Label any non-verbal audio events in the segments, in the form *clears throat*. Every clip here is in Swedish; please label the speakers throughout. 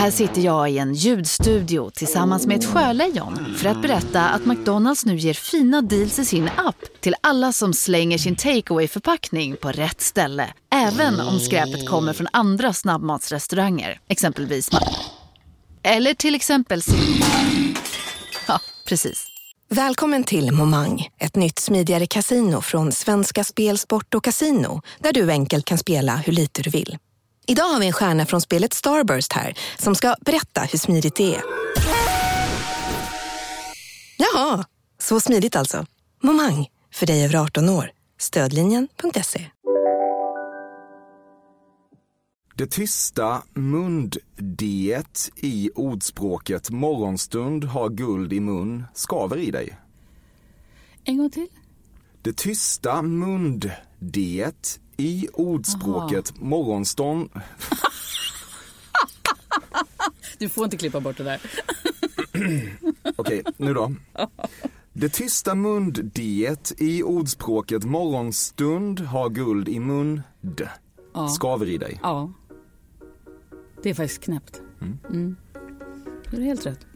Speaker 1: Här sitter jag i en ljudstudio tillsammans med ett sjölejon för att berätta att McDonalds nu ger fina deals i sin app till alla som slänger sin takeaway förpackning på rätt ställe. Även om skräpet kommer från andra snabbmatsrestauranger, exempelvis Eller till exempel Ja, precis.
Speaker 2: Välkommen till Momang, ett nytt smidigare kasino från Svenska Spel, Sport och Casino där du enkelt kan spela hur lite du vill. Idag har vi en stjärna från spelet Starburst här som ska berätta hur smidigt det är. Jaha, så smidigt alltså. Momang, för dig över 18 år. Stödlinjen.se.
Speaker 3: Det tysta mund-diet i ordspråket morgonstund har guld i mun skaver i dig.
Speaker 4: En gång till.
Speaker 3: Det tysta mund-diet i ordspråket morgonstånd...
Speaker 4: Du får inte klippa bort det där.
Speaker 3: Okej, nu då. Det tysta mund-diet i ordspråket morgonstund har guld i mun d. Skaver i dig.
Speaker 4: Ja. Det är faktiskt knäppt. Mm. Det är helt rätt.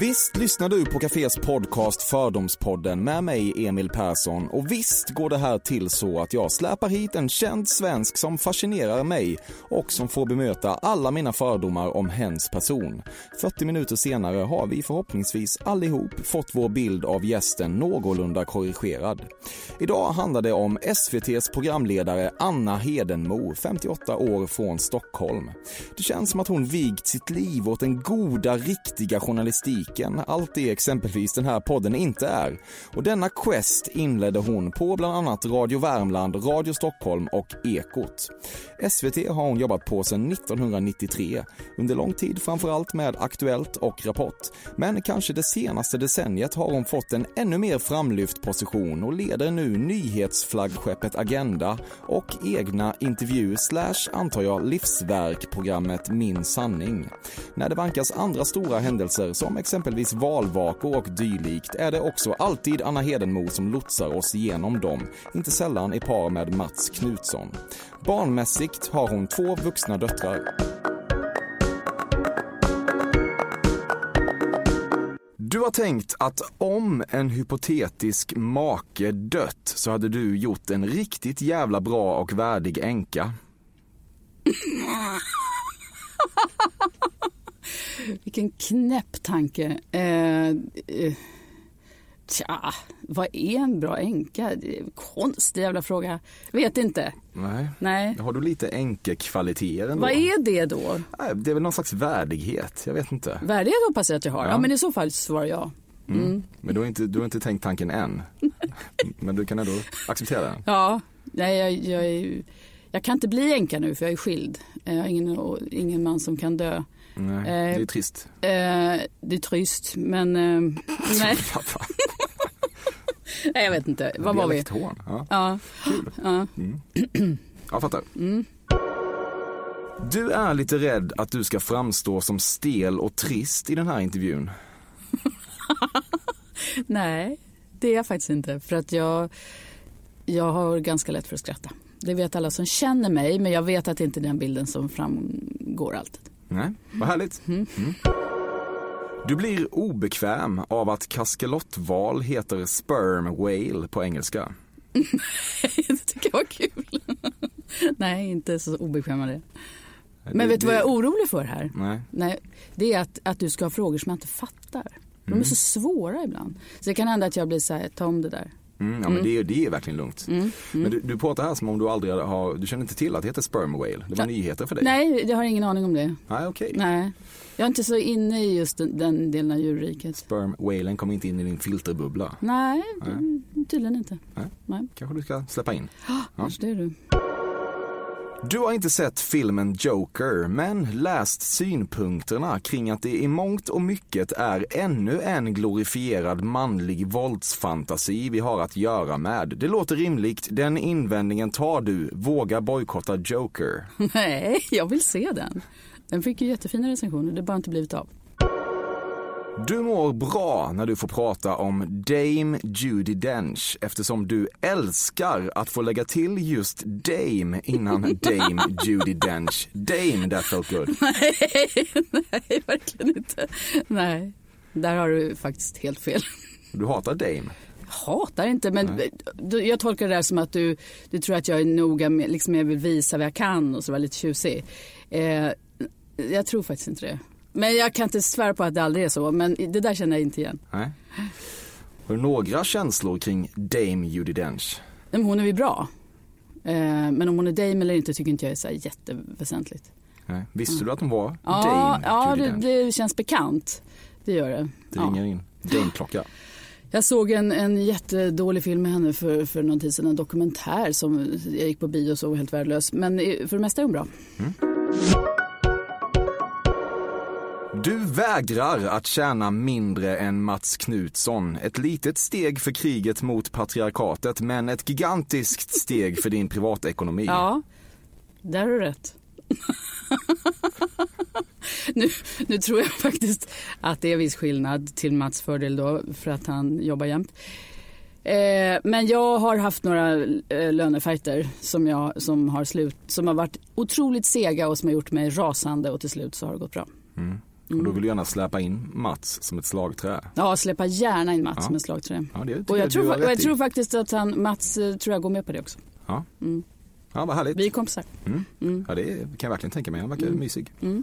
Speaker 3: Visst lyssnar du på Cafés podcast Fördomspodden med mig Emil Persson och visst går det här till så att jag släpar hit en känd svensk som fascinerar mig och som får bemöta alla mina fördomar om hens person. 40 minuter senare har vi förhoppningsvis allihop fått vår bild av gästen någorlunda korrigerad. Idag handlar det om SVTs programledare Anna Hedenmo, 58 år från Stockholm. Det känns som att hon vigt sitt liv åt den goda, riktiga journalistiken, allt det exempelvis den här podden inte är. Och denna quest inledde hon på bland annat Radio Värmland, Radio Stockholm och Ekot. SVT har hon jobbat på sedan 1993, under lång tid framförallt med Aktuellt och Rapport. Men kanske det senaste decenniet har hon fått en ännu mer framlyft position och leder nu nyhetsflaggskeppet Agenda och egna intervju slash, antar jag, livsverkprogrammet Min sanning. När det vankas andra stora händelser som exempelvis valvakor och dylikt är det också alltid Anna Hedenmo som lotsar oss igenom dem, inte sällan i par med Mats Knutsson. Barnmässigt har hon två vuxna döttrar. Du har tänkt att om en hypotetisk make dött så hade du gjort en riktigt jävla bra och värdig änka. *laughs*
Speaker 4: Vilken knäpp tanke. Eh, eh, tja, vad är en bra änka? Konstig jävla fråga. Vet inte.
Speaker 3: Nej.
Speaker 4: Nej.
Speaker 3: Har du lite änkekvaliteter ändå?
Speaker 4: Vad är det då?
Speaker 3: Nej, Det är väl någon slags värdighet, jag vet inte.
Speaker 4: Värdighet hoppas jag att jag har. Ja,
Speaker 3: Ja.
Speaker 4: men i så fall svarar jag.
Speaker 3: Mm. Men du har, inte, du har inte tänkt tanken än. *laughs* Men du kan ändå acceptera den.
Speaker 4: Ja, nej, jag, jag, ju- jag kan inte bli änka nu för jag är skild. Jag har ingen, ingen man som kan dö.
Speaker 3: Nej,
Speaker 4: Eh,
Speaker 3: det är trist.
Speaker 4: Eh, det är trist, men eh, *laughs* nej. *laughs* nej, jag vet inte. Vad var vi?
Speaker 3: Ja,
Speaker 4: Ja,
Speaker 3: kul.
Speaker 4: ja.
Speaker 3: Jag fattar.
Speaker 4: Mm.
Speaker 3: Du är lite rädd att du ska framstå som stel och trist i den här intervjun. *laughs*
Speaker 4: Nej, det är jag faktiskt inte. För att jag, jag har ganska lätt för att skratta. Det vet alla som känner mig, men jag vet att det inte är den bilden som framgår alltid.
Speaker 3: Nej, vad härligt. Mm. Du blir obekväm av att kaskelotval heter sperm whale på engelska. *laughs*
Speaker 4: det tycker jag var kul. *laughs* Nej, inte så obekväm med det. Men
Speaker 3: Det-
Speaker 4: vet du vad jag är orolig för här?
Speaker 3: Nej.
Speaker 4: Nej, det är att, att du ska ha frågor som jag inte fattar. De är så svåra ibland. Så det kan hända att jag blir så här, ta om det där.
Speaker 3: Mm, ja, men det, är- det är verkligen lugnt. Men du, du pratar här som om du aldrig har, du känner inte till att det heter sperm whale. Det var nyheter för dig.
Speaker 4: Nej, jag har ingen aning om det.
Speaker 3: Nej, okej.
Speaker 4: Nej, jag är inte så inne i just den, den delen av djurriket.
Speaker 3: Sperm whalen kom inte in i din filterbubbla.
Speaker 4: Nej, det- tydligen inte.
Speaker 3: Nej.
Speaker 4: Nej.
Speaker 3: Kanske du ska släppa in.
Speaker 4: Kanske det är du.
Speaker 3: Du har inte sett filmen Joker, men läst synpunkterna kring att det i mångt och mycket är ännu en glorifierad manlig våldsfantasi vi har att göra med. Det låter rimligt, den invändningen tar du, våga bojkotta Joker. *laughs*
Speaker 4: Nej, jag vill se den. Den fick ju jättefina recensioner, det har bara inte blivit av.
Speaker 3: Du mår bra när du får prata om Dame Judi Dench eftersom du älskar att få lägga till just Dame innan *laughs* Dame Judi Dench. Dame, that felt good.
Speaker 4: Nej, nej, verkligen inte. Nej, där har du faktiskt helt fel.
Speaker 3: Du hatar Dame.
Speaker 4: Hatar inte, men du, jag tolkar det där som att du, du tror att jag är noga med, liksom jag vill visa vad jag kan och så vara lite tjusig. Eh, jag tror faktiskt inte det. Men jag kan inte svära på att det aldrig är så, men det där känner jag inte igen.
Speaker 3: Nej. Har du några känslor kring Dame Judi Dench?
Speaker 4: Men hon är ju bra. Eh, men om hon är dame eller inte tycker inte jag är så här jätteväsentligt.
Speaker 3: Nej. Visste du att hon var
Speaker 4: Ja,
Speaker 3: Dame
Speaker 4: ja det, det känns bekant. Det gör det.
Speaker 3: Det
Speaker 4: Ja.
Speaker 3: ringer in. Dame-klocka.
Speaker 4: Jag såg en, en jättedålig film med henne för, för någon tid sedan, en dokumentär som jag gick på bio och såg helt värdelös. Men för det mesta är hon bra.
Speaker 3: Du vägrar att tjäna mindre än Mats Knutsson. Ett litet steg för kriget mot patriarkatet, men ett gigantiskt steg för din privatekonomi.
Speaker 4: Ja, där har du rätt. *laughs* nu, nu tror jag faktiskt att det är viss skillnad till Mats fördel då, för att han jobbar jämt. Eh, men jag har haft några eh, lönefajter som, jag, som, har slut, som har varit otroligt sega och som har gjort mig rasande och till slut så har det gått bra.
Speaker 3: Och då vill du gärna släppa in Mats som ett slagträ.
Speaker 4: Ja, släppa gärna in Mats
Speaker 3: Ja.
Speaker 4: som en slagträ.
Speaker 3: Ja,
Speaker 4: Och jag, tror, och jag tror faktiskt att han, Mats eh, tror jag går med på det också.
Speaker 3: Ja,
Speaker 4: Mm.
Speaker 3: ja vad härligt.
Speaker 4: Vi är kompisar.
Speaker 3: Mm. Ja, det kan jag verkligen tänka mig. Han verkar mysig.
Speaker 4: Mm.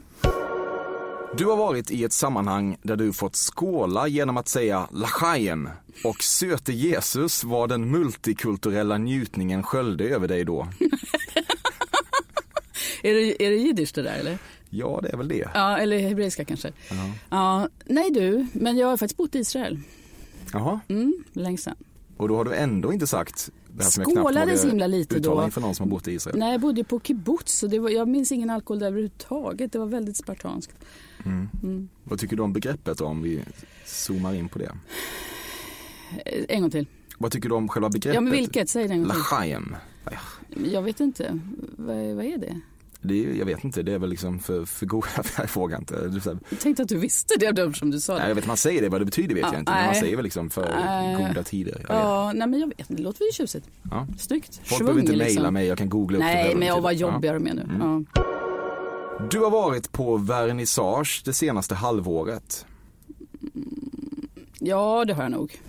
Speaker 3: Du har varit i ett sammanhang där du fått skåla genom att säga Lachaim och söte Jesus var den multikulturella njutningen sköljde över dig då. *laughs*
Speaker 4: Är det, är det jiddisch det där eller?
Speaker 3: Ja, det är väl det.
Speaker 4: Ja, eller hebreiska kanske.
Speaker 3: Ja.
Speaker 4: Ja, nej du, men jag har faktiskt bott i Israel.
Speaker 3: Jaha,
Speaker 4: Mm, länge sedan.
Speaker 3: och då har du ändå inte sagt det här som
Speaker 4: Skålade så himla lite då.
Speaker 3: inför någon som har bott i Israel.
Speaker 4: Nej, jag bodde på kibbutz och det var, jag minns ingen alkohol där överhuvudtaget. Det var väldigt spartanskt.
Speaker 3: Vad tycker du om begreppet då, om vi zoomar in på det?
Speaker 4: Eh, En gång till.
Speaker 3: Vad tycker du om själva begreppet?
Speaker 4: Ja, men vilket? Säg det en gång till.
Speaker 3: Lachaim. Ja,
Speaker 4: Jag vet inte. Vad, vad är det?
Speaker 3: Det är, jag vet inte, det är väl liksom för, för goda, *laughs* jag frågar inte. Är
Speaker 4: Jag tänkte att du visste det då, som du sa
Speaker 3: nej,
Speaker 4: det.
Speaker 3: jag vet man säger det, vad det betyder vet
Speaker 4: Ja,
Speaker 3: jag inte. Men man
Speaker 4: nej.
Speaker 3: säger väl liksom för
Speaker 4: Nej.
Speaker 3: goda tider.
Speaker 4: Ja, nej men jag vet inte. Det låter väl tjusigt.
Speaker 3: Ja.
Speaker 4: Snyggt.
Speaker 3: Folk behöver inte mejla
Speaker 4: liksom.
Speaker 3: mig, jag kan googla upp
Speaker 4: Nej, men jag var
Speaker 3: Ja.
Speaker 4: jobbigare med nu.
Speaker 3: Mm.
Speaker 4: Ja.
Speaker 3: Du har varit på vernissage det senaste halvåret.
Speaker 4: ja, det har jag nog.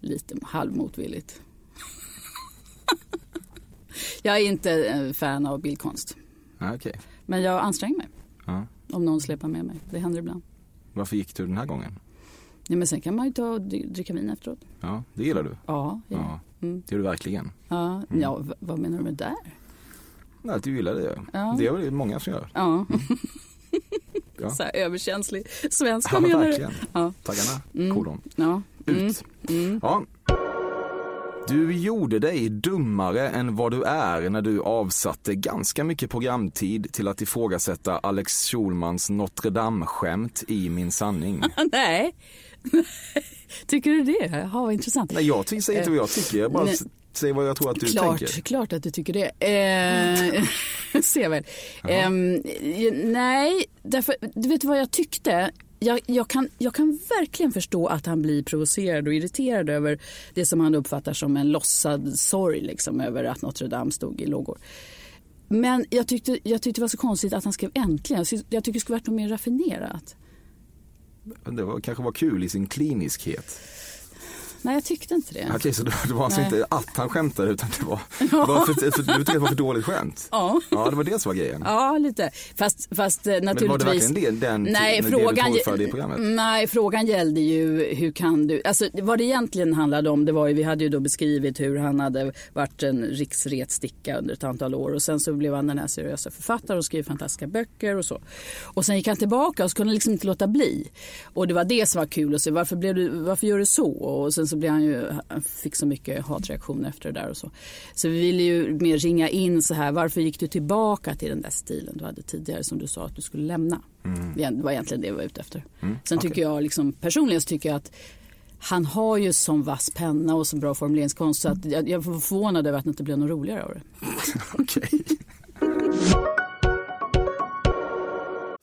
Speaker 4: Lite halvmotvilligt. Jag är inte en fan av bildkonst.
Speaker 3: Ja, Okej,
Speaker 4: Men jag anstränger mig.
Speaker 3: ja.
Speaker 4: Om någon släpar med mig. Det händer ibland.
Speaker 3: varför gick du den här gången?
Speaker 4: Ja, men sen kan man ju ta och dri- dricka vin efteråt.
Speaker 3: Ja, det gillar du.
Speaker 4: Ja, ja.
Speaker 3: Ja,
Speaker 4: Mm.
Speaker 3: det gör du verkligen.
Speaker 4: ja. ja v- vad menar du med där?
Speaker 3: Nej, att du gillar det.
Speaker 4: Ja.
Speaker 3: Det är väl många som gör.
Speaker 4: Ja. *laughs*
Speaker 3: Ja.
Speaker 4: Så här överkänslig svensk,
Speaker 3: Ja,
Speaker 4: menar du?
Speaker 3: verkligen.
Speaker 4: Ja.
Speaker 3: Taggarna,
Speaker 4: Mm.
Speaker 3: kolon.
Speaker 4: Ja. Mm.
Speaker 3: Ut.
Speaker 4: Mm.
Speaker 3: Ja. Du gjorde dig dummare än vad du är när du avsatte ganska mycket programtid till att ifrågasätta Alex Schulmans Notre Dame-skämt i Min sanning. *laughs*
Speaker 4: Nej. *laughs* Tycker du det? Jaha, vad intressant.
Speaker 3: Nej, jag säger inte vad jag tycker, jag bara
Speaker 4: Nej.
Speaker 3: säger vad jag tror att du
Speaker 4: klart,
Speaker 3: tänker.
Speaker 4: klart att du tycker det. Eh, *laughs* ser väl. Ehm, nej, därför, du vet vad jag tyckte? Jag, jag, kan, jag kan verkligen förstå att han blir provocerad och irriterad över det som han uppfattar som en låtsad sorg liksom, över att Notre Dame stod i lågor. Men jag tyckte, jag tyckte det var så konstigt att han skrev äntligen. Jag tycker det skulle varit mer raffinerat.
Speaker 3: Det var, kanske var kul i sin kliniskhet.
Speaker 4: Nej, jag tyckte inte det.
Speaker 3: Okej, så det det var alltså
Speaker 4: Nej.
Speaker 3: inte att han skämtade utan det var, *laughs* det var för, för, du tyckte det var för dåligt skämt?
Speaker 4: Ja.
Speaker 3: Ja, det var det som var grejen.
Speaker 4: Ja, lite. Fast, fast eh,
Speaker 3: Men
Speaker 4: naturligtvis.
Speaker 3: var det verkligen det, den,
Speaker 4: Nej,
Speaker 3: det
Speaker 4: frågan,
Speaker 3: du torgförde i programmet?
Speaker 4: nej, frågan gällde ju hur kan du, alltså vad det egentligen handlade om det var ju, vi hade ju då beskrivit hur han hade varit en riksretsticka under ett antal år och sen så blev han den här seriösa författaren och skrev fantastiska böcker och så. Och sen gick han tillbaka och så kunde han liksom inte låta bli. Och det var det som var kul att se, varför, blev du, varför gör du så? Och sen så blev han ju, han fick så mycket hatreaktioner efter det där och så. Så vi ville ju mer ringa in så här, varför gick du tillbaka till den där stilen du hade tidigare som du sa att du skulle lämna? Det var egentligen det jag var ute efter. Sen tycker jag liksom, personligen så tycker jag att han har ju sån vass penna och så bra formuleringskonst så att jag, jag var förvånad över att det inte blev något roligare av det. *laughs*
Speaker 3: Okej.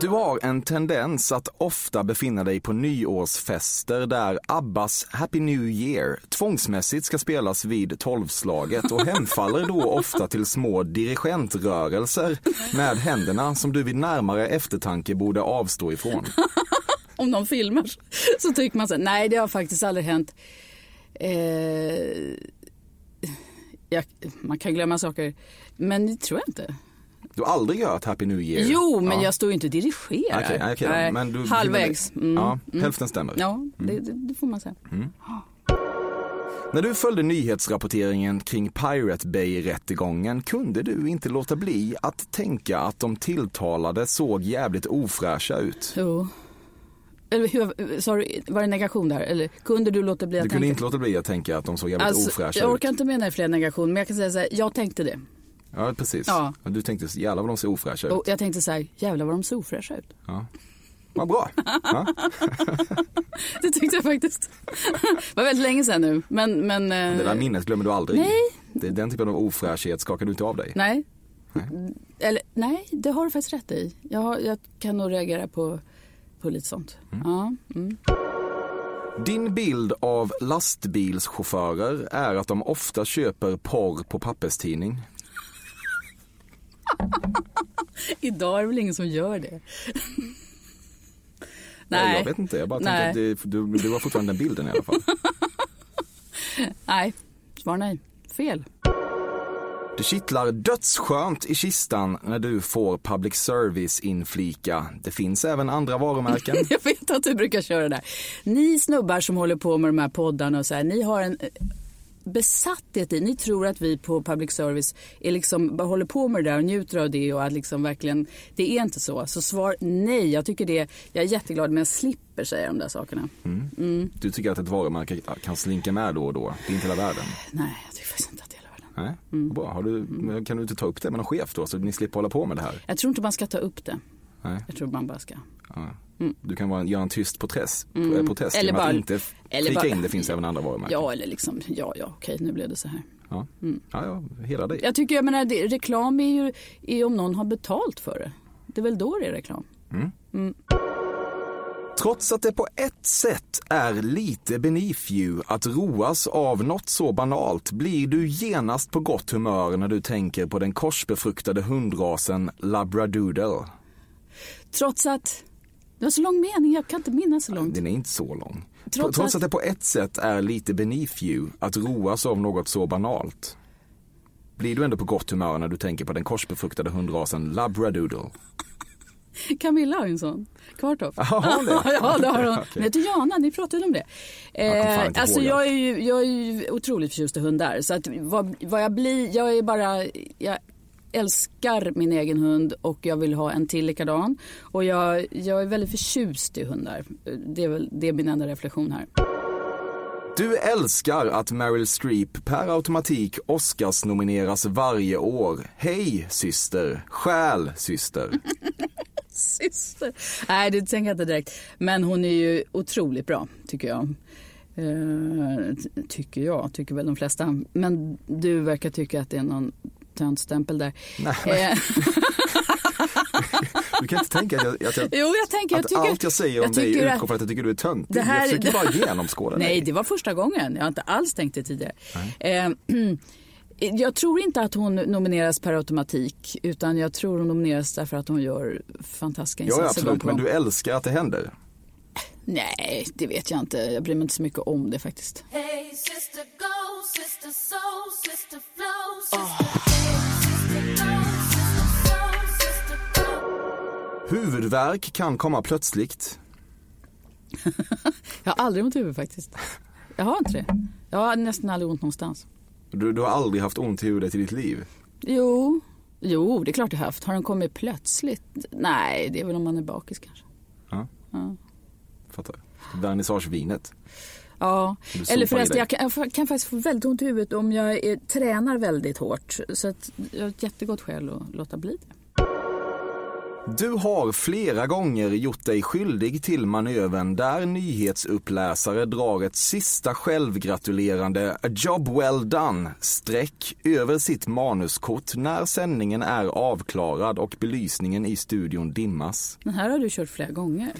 Speaker 3: Du har en tendens att ofta befinna dig på nyårsfester där Abbas Happy New Year tvångsmässigt ska spelas vid tolvslaget och hemfaller då ofta till små dirigentrörelser med händerna som du vid närmare eftertanke borde avstå ifrån.
Speaker 4: Om de filmar så tycker man så här, nej det har faktiskt aldrig hänt. Eh, jag, man kan glömma saker, men det tror jag inte.
Speaker 3: Du har aldrig hört Happy New Year?
Speaker 4: Jo, men
Speaker 3: ja.
Speaker 4: jag står ju inte och dirigerar.
Speaker 3: Då.
Speaker 4: Nej,
Speaker 3: men du,
Speaker 4: Halvvägs. Mm.
Speaker 3: Ja, hälften stämmer.
Speaker 4: Ja, det, det, det får man säga.
Speaker 3: När du följde nyhetsrapporteringen kring Pirate Bay-rättegången kunde du inte låta bli att tänka att de tilltalade såg jävligt ofräscha ut.
Speaker 4: Jo. Eller hur, sorry, var det negation där? Eller kunde du låta bli att
Speaker 3: Du kunde
Speaker 4: tänka?
Speaker 3: inte låta bli att tänka att de såg jävligt
Speaker 4: Alltså,
Speaker 3: ofräscha
Speaker 4: jag
Speaker 3: ut.
Speaker 4: orkar inte med är fler negation, men jag kan säga så här, jag tänkte det.
Speaker 3: Ja, precis.
Speaker 4: Ja.
Speaker 3: Du tänkte, jävlar vad de ser ofräscha ut.
Speaker 4: Och jag tänkte så här, jävlar vad de ser ofräscha ut.
Speaker 3: Ja. Vad bra. Ja. *laughs*
Speaker 4: Det tyckte jag faktiskt. Det var väldigt länge sedan nu. Men, men eh,
Speaker 3: Det där minnet glömmer du aldrig.
Speaker 4: Nej.
Speaker 3: Det, den typen av ofräschhet skakar du inte av dig.
Speaker 4: nej. Eller nej, det har du faktiskt rätt i. Jag, har, jag kan nog reagera på, på lite sånt. Ja, mm.
Speaker 3: Din bild av lastbilschaufförer är att de ofta köper porr på papperstidning. *laughs*
Speaker 4: Idag är det väl ingen som gör det.
Speaker 3: Nej. Jag vet inte, jag bara tänker att det, du, du har fortfarande den bilden i alla fall. *laughs*
Speaker 4: nej. Svar nej. Fel.
Speaker 3: Det kittlar dödsskönt i kistan när du får public service inflika. Det finns även andra varumärken. *laughs*
Speaker 4: Jag vet att du brukar köra där. Ni snubbar som håller på med de här poddarna och så här, ni har en besatthet i, ni tror att vi på public service är liksom, bara håller på med det där och njuter av det och att liksom verkligen, det är inte så. Så svar nej, jag tycker det, jag är jätteglad men jag slipper säga de där sakerna.
Speaker 3: Du tycker att ett varumärke kan slinka med då och då. Det är inte hela världen.
Speaker 4: Nej, jag tycker faktiskt inte att det är hela världen.
Speaker 3: Nej, vad bra. Du, men Kan du inte ta upp det med någon chef då så ni slipper hålla på med det här?
Speaker 4: Jag tror inte man ska ta upp det.
Speaker 3: Nej.
Speaker 4: Jag tror man bara ska.
Speaker 3: Ja. Du kan bara göra en tyst protest,
Speaker 4: Mm.
Speaker 3: protest
Speaker 4: Eller
Speaker 3: genom att
Speaker 4: bara-
Speaker 3: inte
Speaker 4: eller bara-
Speaker 3: in det finns även andra varumärken.
Speaker 4: Ja, eller liksom, ja, ja, okej, nu blev det så här.
Speaker 3: Ja, ja, ja hela dig.
Speaker 4: Jag tycker, jag menar, det, reklam är ju är om någon har betalt för det. Det är väl då det är reklam.
Speaker 3: Trots att det på ett sätt är lite beneath you att roas av något så banalt blir du genast på gott humör när du tänker på den korsbefruktade hundrasen labradoodle.
Speaker 4: Trots att, det var så lång mening, jag kan inte minnas så långt.
Speaker 3: Den är inte så lång.
Speaker 4: Trots
Speaker 3: Trots,
Speaker 4: att-
Speaker 3: att... det på ett sätt är lite beneath you att roas av något så banalt blir du ändå på gott humör när du tänker på den korsbefruktade hundrasen labradoodle.
Speaker 4: Camilla har ju en sån. Kvartoft. *laughs*
Speaker 3: Ja, det?
Speaker 4: har hon.
Speaker 3: Okej.
Speaker 4: Men heter Jana, ni pratade om det.
Speaker 3: Jag kommer fan inte
Speaker 4: alltså jag är, ju, jag är ju otroligt förtjust i hundar. Så att vad, vad jag blir, jag är bara, jag älskar min egen hund och jag vill ha en till likadan. Och jag, jag är väldigt förtjust i hundar. Det är, väl, det är min enda reflektion här.
Speaker 3: Du älskar att Meryl Streep per automatik Oscars nomineras varje år. Hej syster, stjäl syster. *laughs*
Speaker 4: Syster. Nej, det tänker jag inte direkt. Men hon är ju otroligt bra, tycker jag. Eh, tycker jag, tycker väl de flesta. Men du verkar tycka att det är någon töntstämpel där.
Speaker 3: Nej,
Speaker 4: Eh, *laughs*
Speaker 3: Du kan inte tänka att jag, att jag,
Speaker 4: jo, jag tänker... Jag tycker,
Speaker 3: allt jag säger om
Speaker 4: jag
Speaker 3: dig utgår
Speaker 4: att-
Speaker 3: från att jag tycker du är töntig.
Speaker 4: Det här-
Speaker 3: jag försöker bara genomskåda
Speaker 4: Nej,
Speaker 3: dig.
Speaker 4: det var första gången. Jag har inte alls tänkt det tidigare. Eh, *clears throat* jag tror inte att hon nomineras per automatik. Utan jag tror hon nomineras därför att hon gör fantastiska insatser.
Speaker 3: ja, absolut, men du älskar att det händer.
Speaker 4: Nej, det vet jag inte. Jag bryr mig inte så mycket om det faktiskt.
Speaker 5: Hey, sister, go, sister.
Speaker 3: Huvudvärk kan komma plötsligt. *laughs*
Speaker 4: Jag har aldrig ont i huvudet faktiskt. Jag har inte det. Jag har nästan aldrig ont någonstans.
Speaker 3: Du, du har aldrig haft ont i huvudet i ditt liv.
Speaker 4: Jo, jo det är klart jag har haft. Har den kommit plötsligt? Nej, det är väl om man är bakis kanske.
Speaker 3: Ja.
Speaker 4: Ja.
Speaker 3: Fattar. Vernissagevinet.
Speaker 4: Ja, eller förresten jag kan, jag kan faktiskt få väldigt ont i huvudet om jag är, tränar väldigt hårt. Så att jag har ett jättegott skäl att låta bli det.
Speaker 3: Du har flera gånger gjort dig skyldig till manövern där nyhetsuppläsare drar ett sista självgratulerande “a job well done” streck över sitt manuskort när sändningen är avklarad och belysningen i studion dimmas.
Speaker 4: Den här har du kört flera gånger.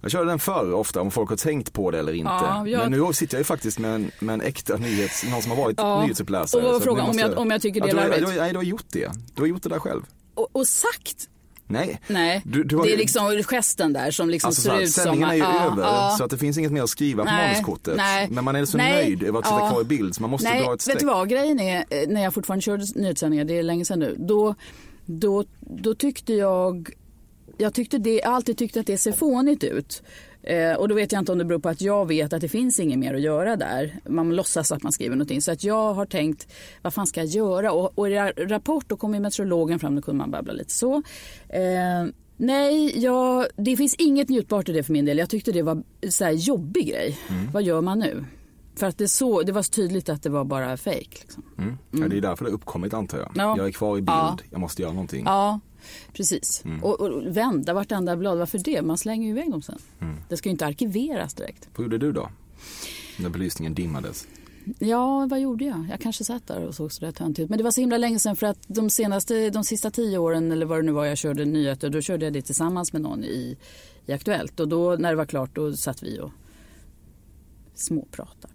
Speaker 3: Jag körde den förr ofta om folk har tänkt på det eller inte.
Speaker 4: Ja, jag-
Speaker 3: Men nu sitter jag ju faktiskt med en, med en äkta nyhets, någon som har varit
Speaker 4: Ja.
Speaker 3: nyhetsuppläsare.
Speaker 4: Och vad var frågan? Om jag- om jag tycker det är larvigt?
Speaker 3: du, Nej, du har gjort det. Du har gjort det där själv.
Speaker 4: Och, och sagt
Speaker 3: Nej.
Speaker 4: Nej,
Speaker 3: Du- du har
Speaker 4: det är liksom gesten där som liksom
Speaker 3: Alltså så
Speaker 4: ser
Speaker 3: här,
Speaker 4: ut som...
Speaker 3: sändningen är ju
Speaker 4: ja,
Speaker 3: över
Speaker 4: ja.
Speaker 3: så att det finns inget mer att skriva på
Speaker 4: Nej,
Speaker 3: manuskortet.
Speaker 4: nej,
Speaker 3: Men man är så
Speaker 4: nej,
Speaker 3: nöjd över att sitta
Speaker 4: ja.
Speaker 3: kvar i bild så man måste
Speaker 4: Nej,
Speaker 3: dra ett
Speaker 4: vet
Speaker 3: streck.
Speaker 4: du vad? Grejen är, eh, när jag fortfarande körde nyhetssändningar, det är länge sedan nu, då, då, då tyckte jag, jag tyckte det, jag alltid tyckt att det ser fånigt ut. Eh, och då vet jag inte om det beror på att jag vet att det finns inget mer att göra där. Man låtsas att man skriver någonting. Så att jag har tänkt, vad fan ska jag göra? Och, och i ra- Rapport då kom ju meteorologen fram, då kunde man babbla lite så. Eh, nej, jag, det finns inget njutbart i det för min del. Jag tyckte det var så här jobbig grej. Vad gör man nu? För att det, så, det var så tydligt att det var bara fake. Liksom.
Speaker 3: Mm. Ja, det är därför det har uppkommit antar jag.
Speaker 4: Ja.
Speaker 3: Jag är kvar i bild,
Speaker 4: Ja.
Speaker 3: jag måste göra någonting.
Speaker 4: Ja, precis.
Speaker 3: Mm.
Speaker 4: Och, och vända vartenda blad. Varför det? Man slänger ju iväg dem sen.
Speaker 3: Mm.
Speaker 4: Det ska ju inte arkiveras direkt.
Speaker 3: Vad gjorde du då? När belysningen dimmades.
Speaker 4: Ja, vad gjorde jag? Jag kanske satt där och såg sådär töntig ut. Men det var så himla länge sedan för att de senaste, de sista tio åren eller vad det nu var jag körde nyheter, då körde jag det tillsammans med någon i, i Aktuellt. Och då när det var klart, då satt vi och småpratade.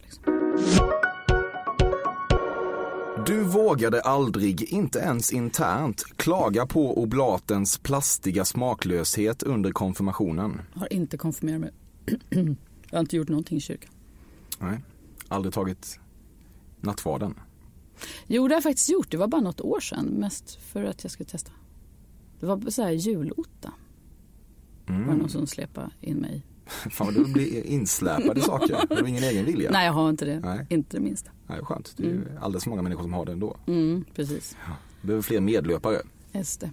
Speaker 3: Du vågade aldrig, inte ens internt, klaga på oblatens plastiga smaklöshet under konfirmationen.
Speaker 4: Har inte konfirmerat mig. *clears throat* jag har inte gjort någonting i kyrkan.
Speaker 3: Nej. Aldrig tagit nattvarden.
Speaker 4: Jo, det har jag faktiskt gjort. Det var bara något år sedan. Mest för att jag skulle testa. Det var så här julotta. Var det någon som släpade in mig. *laughs*
Speaker 3: Fan vad du blir insläpad i saker. Du har ingen egen vilja.
Speaker 4: Nej, jag har inte det.
Speaker 3: Nej.
Speaker 4: Inte det minsta.
Speaker 3: Nej, skönt. Det är ju alldeles för många människor som har det ändå.
Speaker 4: Mm, precis.
Speaker 3: Vi behöver fler medlöpare.
Speaker 4: Just det.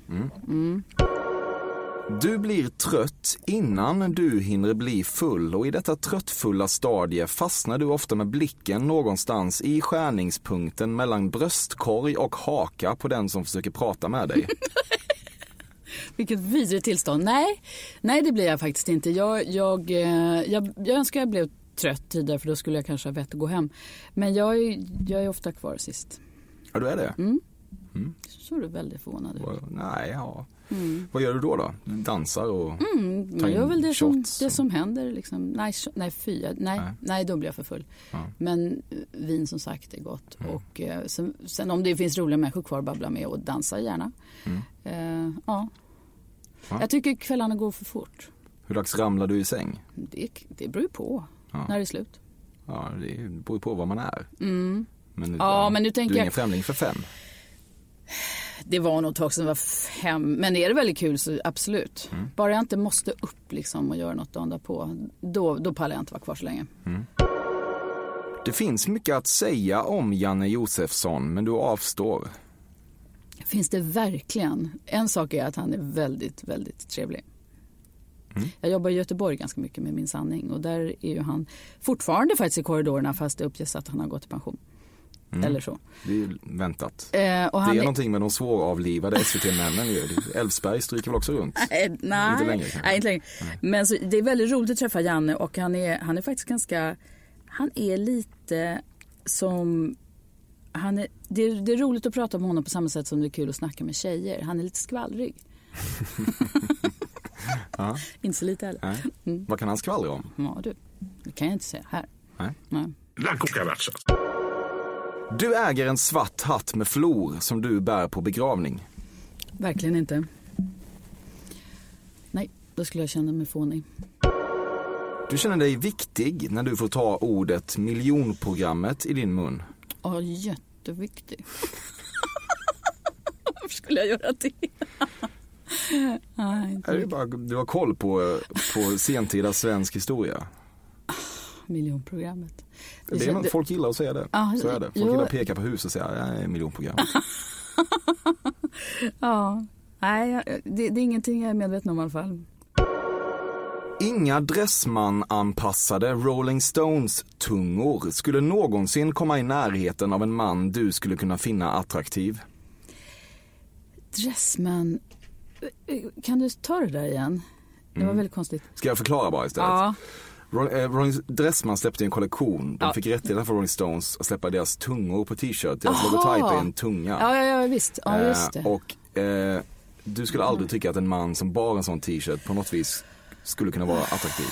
Speaker 3: Du blir trött innan du hinner bli full och i detta tröttfulla stadie fastnar du ofta med blicken någonstans i skärningspunkten mellan bröstkorg och haka på den som försöker prata med dig. *laughs*
Speaker 4: Vilket vidrigt tillstånd. Nej, nej det blir jag faktiskt inte. Jag, jag, eh, jag, jag önskar jag blev trött tidigare för då skulle jag kanske ha vett att gå hem. Men jag, är- jag är ofta kvar sist.
Speaker 3: Ja, du är det?
Speaker 4: Så är du väldigt förvånad ut.
Speaker 3: Nej, ja. Vad gör du då då? Dansar och...
Speaker 4: Mm,
Speaker 3: Ta
Speaker 4: man
Speaker 3: in
Speaker 4: gör väl det som, det som händer. Liksom. Nej, nej, fy. jag- Nej,
Speaker 3: Nej.
Speaker 4: nej. då blir jag för full.
Speaker 3: Ja.
Speaker 4: Men eh, vin som sagt är gott. Och, eh, sen, sen om det finns roliga människor kvar att babbla med och dansa gärna. Eh, ja.
Speaker 3: Ja.
Speaker 4: Jag tycker kvällarna går för fort.
Speaker 3: Hur dags ramlar du i säng?
Speaker 4: Det, det beror ju på
Speaker 3: Ja.
Speaker 4: när det är slut.
Speaker 3: Ja, det beror ju på vad man är. Men,
Speaker 4: Ja, men nu tänker
Speaker 3: du är
Speaker 4: jag-
Speaker 3: ingen främling för fem.
Speaker 4: Det var nog ett tag sedan jag var fem. Men är det väldigt kul så absolut. Bara jag inte måste upp liksom och göra något dagen därpå. Då, då pallar jag inte vara kvar så länge.
Speaker 3: Det finns mycket att säga om Janne Josefsson, men du avstår.
Speaker 4: Finns det verkligen. En sak är att han är väldigt, väldigt trevlig. Jag jobbar i Göteborg ganska mycket med Min sanning och där är ju han fortfarande faktiskt i korridorerna fast det uppges att han har gått i pension. Eller så.
Speaker 3: Det är ju väntat.
Speaker 4: Eh, och
Speaker 3: Det
Speaker 4: han
Speaker 3: är någonting med de svåravlivade SVT-männen ju. Älvsberg stryker väl också runt?
Speaker 4: Eh, nej,
Speaker 3: Inte längre
Speaker 4: nej, inte längre. Men så, det är väldigt roligt att träffa Janne och han är, han är faktiskt ganska, han är lite som, han är, det, är, det är roligt att prata med honom på samma sätt som det är kul att snacka med tjejer. Han är lite skvallrig. *laughs*
Speaker 3: Ja.
Speaker 4: Inte så lite heller.
Speaker 3: Nej. Vad kan han skvallra om?
Speaker 4: Ja du, det kan jag inte säga här.
Speaker 3: Nej.
Speaker 4: Nej.
Speaker 5: La cucaracha.
Speaker 3: Du äger en svart hatt med flor som du bär på begravning.
Speaker 4: Verkligen inte. Nej, då skulle jag känna mig fånig.
Speaker 3: Du känner dig viktig när du får ta ordet miljonprogrammet i din mun.
Speaker 4: Ja, jätteviktig. *laughs* Varför skulle jag göra det? *laughs* Nej, inte
Speaker 3: det bara, du har koll på, på sentida svensk historia.
Speaker 4: Miljonprogrammet.
Speaker 3: Det är,
Speaker 4: kände-
Speaker 3: folk gillar att säga det.
Speaker 4: Ja,
Speaker 3: Så är det. Folk
Speaker 4: jo.
Speaker 3: gillar att peka på hus och säga att det är miljonprogram. *laughs*
Speaker 4: Ja, nej, det, det är ingenting jag är medveten om i alla fall.
Speaker 3: Inga Dressman-anpassade Rolling Stones-tungor skulle någonsin komma i närheten av en man du skulle kunna finna attraktiv.
Speaker 4: Dressman, kan du ta det där igen? Det var väldigt konstigt.
Speaker 3: Ska jag förklara bara istället?
Speaker 4: Ja,
Speaker 3: eh, Rolling Dressman släppte en kollektion. De
Speaker 4: Ja.
Speaker 3: fick rättigheter för Rolling Stones att släppa deras tungor på t-shirt. Deras logotyp är en tunga.
Speaker 4: ja, ja, ja visst. Ja, just
Speaker 3: Eh,
Speaker 4: det.
Speaker 3: och eh, du skulle aldrig tycka att en man som bar en sån t-shirt på något vis skulle kunna vara attraktiv.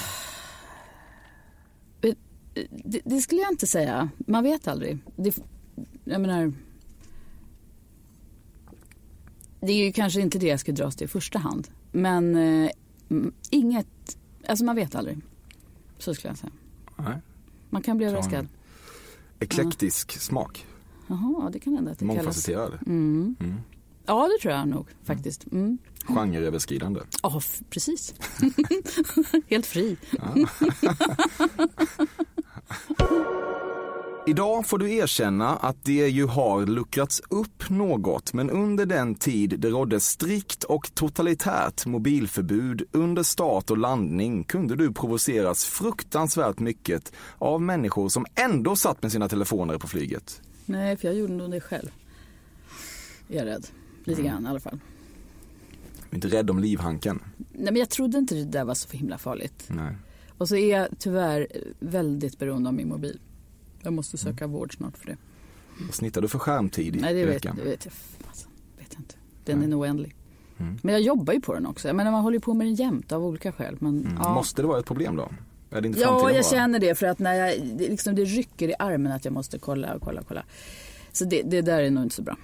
Speaker 4: det, det skulle jag inte säga. Man vet aldrig. Det, jag menar, det är ju kanske inte det jag skulle dras till i första hand. Men eh, mm, inget, alltså man vet aldrig. Så skulle jag säga.
Speaker 3: Nej.
Speaker 4: Man kan bli överraskad.
Speaker 3: Eklektisk smak.
Speaker 4: Jaha, det kan hända att det kallas.
Speaker 3: Mångfacetterad.
Speaker 4: Mm.
Speaker 3: Mm.
Speaker 4: Ja, det tror jag nog faktiskt. Mm.
Speaker 3: Genreöverskridande.
Speaker 4: Ja, f- precis. *laughs* Helt fri. *laughs*
Speaker 3: Idag får du erkänna att det ju har luckrats upp något, men under den tid det rådde strikt och totalitärt mobilförbud under start och landning kunde du provoceras fruktansvärt mycket av människor som ändå satt med sina telefoner på flyget.
Speaker 4: Nej, för jag gjorde nog det själv. Är jag rädd. Lite
Speaker 3: Mm.
Speaker 4: grann i alla fall.
Speaker 3: Du är inte rädd om livhanken.
Speaker 4: Nej, men jag trodde inte det där var så himla farligt.
Speaker 3: Nej.
Speaker 4: Och så är jag tyvärr väldigt beroende av min mobil. Jag måste söka vård snart för det.
Speaker 3: Vad snittar du för skärmtid i
Speaker 4: Nej, det vet, det vet jag. Alltså, vet jag inte. Den
Speaker 3: Nej.
Speaker 4: är nog oändlig.
Speaker 3: Mm.
Speaker 4: Men jag jobbar ju på den också. Jag menar, man håller ju på med den jämt av olika skäl. Men,
Speaker 3: Mm.
Speaker 4: ja.
Speaker 3: Måste det vara ett problem då? Är det inte
Speaker 4: Ja, jag känner det för att när jag, det, liksom, det rycker i armen att jag måste kolla och kolla och kolla. Så det, det där är nog inte så bra.